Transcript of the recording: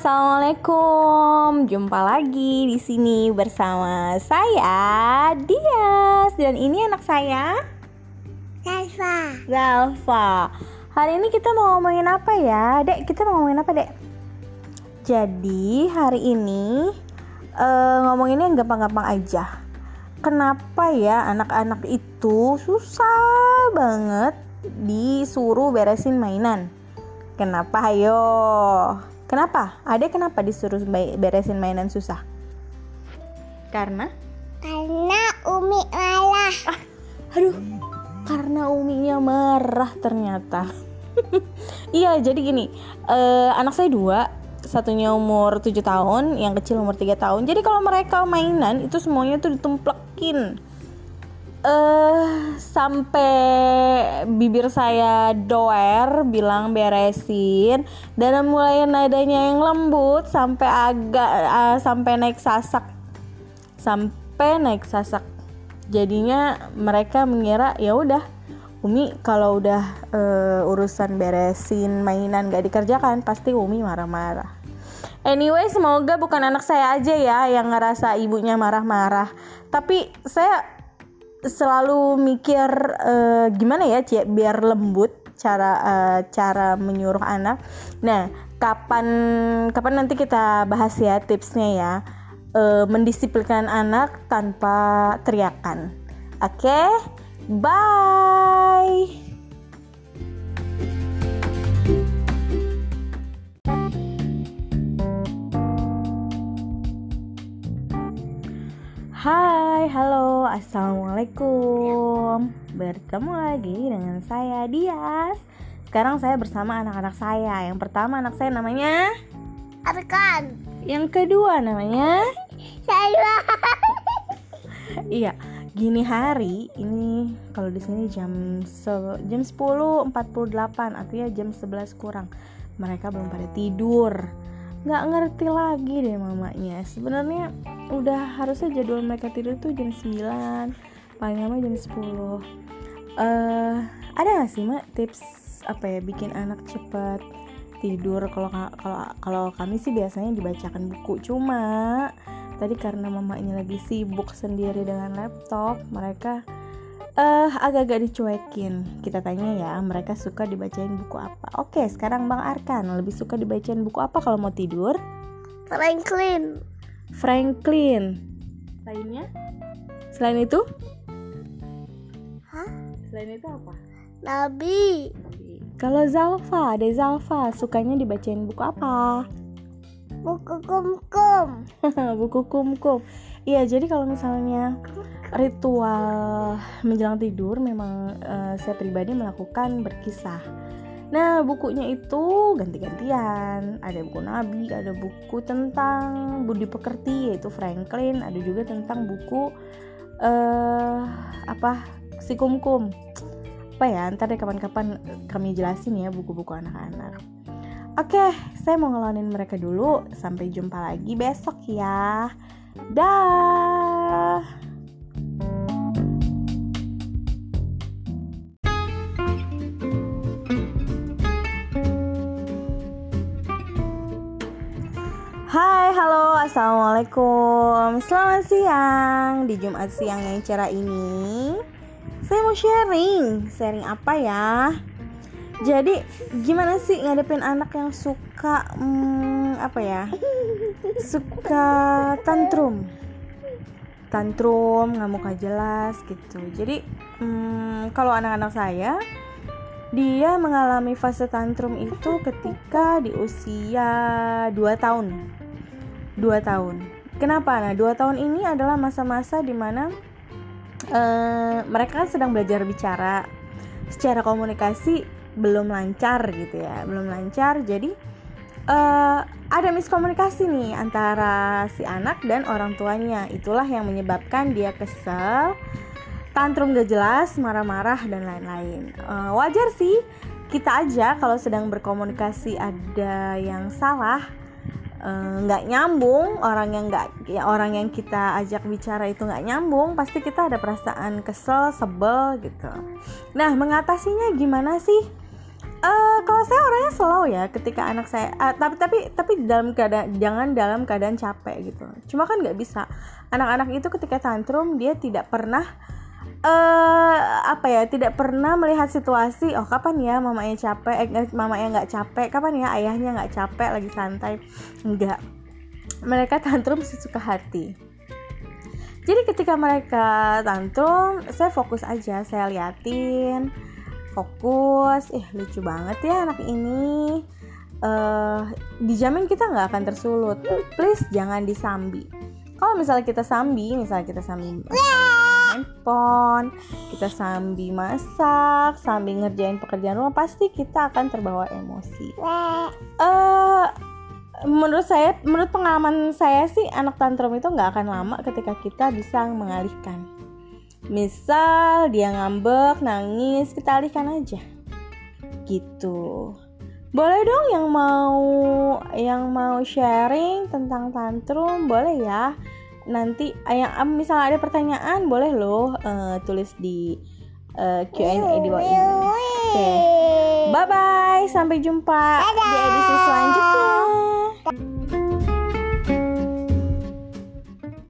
assalamualaikum. Jumpa lagi di sini bersama saya Dias dan ini anak saya Zalfa. Zalfa. Hari ini kita mau ngomongin apa ya, Dek? Kita mau ngomongin apa, Dek? Jadi hari ini uh, ngomonginnya gampang-gampang aja. Kenapa ya anak-anak itu susah banget disuruh beresin mainan? Kenapa? Ayo. Kenapa? Ade kenapa disuruh beresin mainan susah? Karena? Karena Umi marah. Ah, aduh, karena Uminya marah ternyata. iya, jadi gini, uh, anak saya dua, satunya umur 7 tahun, yang kecil umur 3 tahun. Jadi kalau mereka mainan itu semuanya tuh ditemplekin uh, sampai bibir saya doer bilang beresin. Dan mulai nadanya yang lembut sampai agak uh, sampai naik sasak. Sampai naik sasak. Jadinya mereka mengira ya udah Umi kalau udah uh, urusan beresin mainan gak dikerjakan pasti Umi marah-marah. Anyway, semoga bukan anak saya aja ya yang ngerasa ibunya marah-marah. Tapi saya selalu mikir uh, gimana ya Cie biar lembut cara uh, cara menyuruh anak. Nah, kapan kapan nanti kita bahas ya tipsnya ya. Uh, mendisiplinkan anak tanpa teriakan. Oke? Okay? Bye. Assalamualaikum. Bertemu lagi dengan saya Dias. Sekarang saya bersama anak-anak saya. Yang pertama anak saya namanya Arkan. Yang kedua namanya saya. iya, gini hari ini kalau di sini jam se jam 10.48 artinya jam 11 kurang. Mereka belum pada tidur nggak ngerti lagi deh mamanya. Sebenarnya udah harusnya jadwal mereka tidur tuh jam 9 paling lama jam 10 uh, eh, ada gak sih mak tips apa ya bikin anak cepat tidur? Kalau kalau kalau kami sih biasanya dibacakan buku. Cuma tadi karena mamanya lagi sibuk sendiri dengan laptop mereka uh, agak-agak dicuekin. Kita tanya ya, mereka suka dibacain buku apa? Oke, sekarang Bang Arkan lebih suka dibacain buku apa kalau mau tidur? Franklin. Franklin. Lainnya? Selain itu? Hah? Selain itu apa? Nabi. Kalau Zalfa, ada Zalfa, sukanya dibacain buku apa? Buku kum-kum. buku kum-kum. Iya, jadi kalau misalnya ritual menjelang tidur memang uh, saya pribadi melakukan berkisah. Nah, bukunya itu ganti-gantian. Ada buku nabi, ada buku tentang budi pekerti yaitu Franklin, ada juga tentang buku uh, apa si kumkum. Apa ya? Ntar deh kapan-kapan kami jelasin ya buku-buku anak-anak. Oke, saya mau ngelonin mereka dulu. Sampai jumpa lagi besok ya. Dah. Hai, halo, assalamualaikum. Selamat siang di Jumat siang yang cerah ini. Saya mau sharing, sharing apa ya? Jadi gimana sih ngadepin anak yang suka hmm, apa ya? Suka tantrum, tantrum, nggak gak jelas gitu. Jadi hmm, kalau anak-anak saya dia mengalami fase tantrum itu ketika di usia 2 tahun. 2 tahun. Kenapa? Nah, 2 tahun ini adalah masa-masa di mana uh, eh, mereka kan sedang belajar bicara. Secara komunikasi belum lancar gitu ya, belum lancar. Jadi uh, ada miskomunikasi nih antara si anak dan orang tuanya. Itulah yang menyebabkan dia kesel, tantrum gak jelas, marah-marah dan lain-lain. Uh, wajar sih kita aja kalau sedang berkomunikasi ada yang salah eh, nggak uh, nyambung orang yang nggak ya orang yang kita ajak bicara itu nggak nyambung pasti kita ada perasaan kesel sebel gitu nah mengatasinya gimana sih Eh, kalau saya orangnya slow ya ketika anak saya ah, tapi tapi tapi dalam keadaan jangan dalam keadaan capek gitu. Cuma kan nggak bisa. Anak-anak itu ketika tantrum dia tidak pernah eh apa ya tidak pernah melihat situasi oh kapan ya mamanya capek? Eh, mamanya nggak capek? Kapan ya ayahnya nggak capek? Lagi santai. Enggak mereka tantrum sesuka hati. Jadi ketika mereka tantrum saya fokus aja saya liatin fokus. Eh lucu banget ya anak ini. Eh dijamin kita nggak akan tersulut. Please jangan disambi. Kalau misalnya kita sambi misalnya kita sambi handphone kita sambi masak sambil ngerjain pekerjaan rumah pasti kita akan terbawa emosi. Eh menurut saya menurut pengalaman saya sih anak tantrum itu nggak akan lama ketika kita bisa mengalihkan misal dia ngambek nangis kita alihkan aja. Gitu. Boleh dong yang mau yang mau sharing tentang tantrum boleh ya. Nanti yang misalnya ada pertanyaan boleh loh eh, tulis di eh, Q&A di bawah ini. Oke. Bye bye sampai jumpa di edisi selanjutnya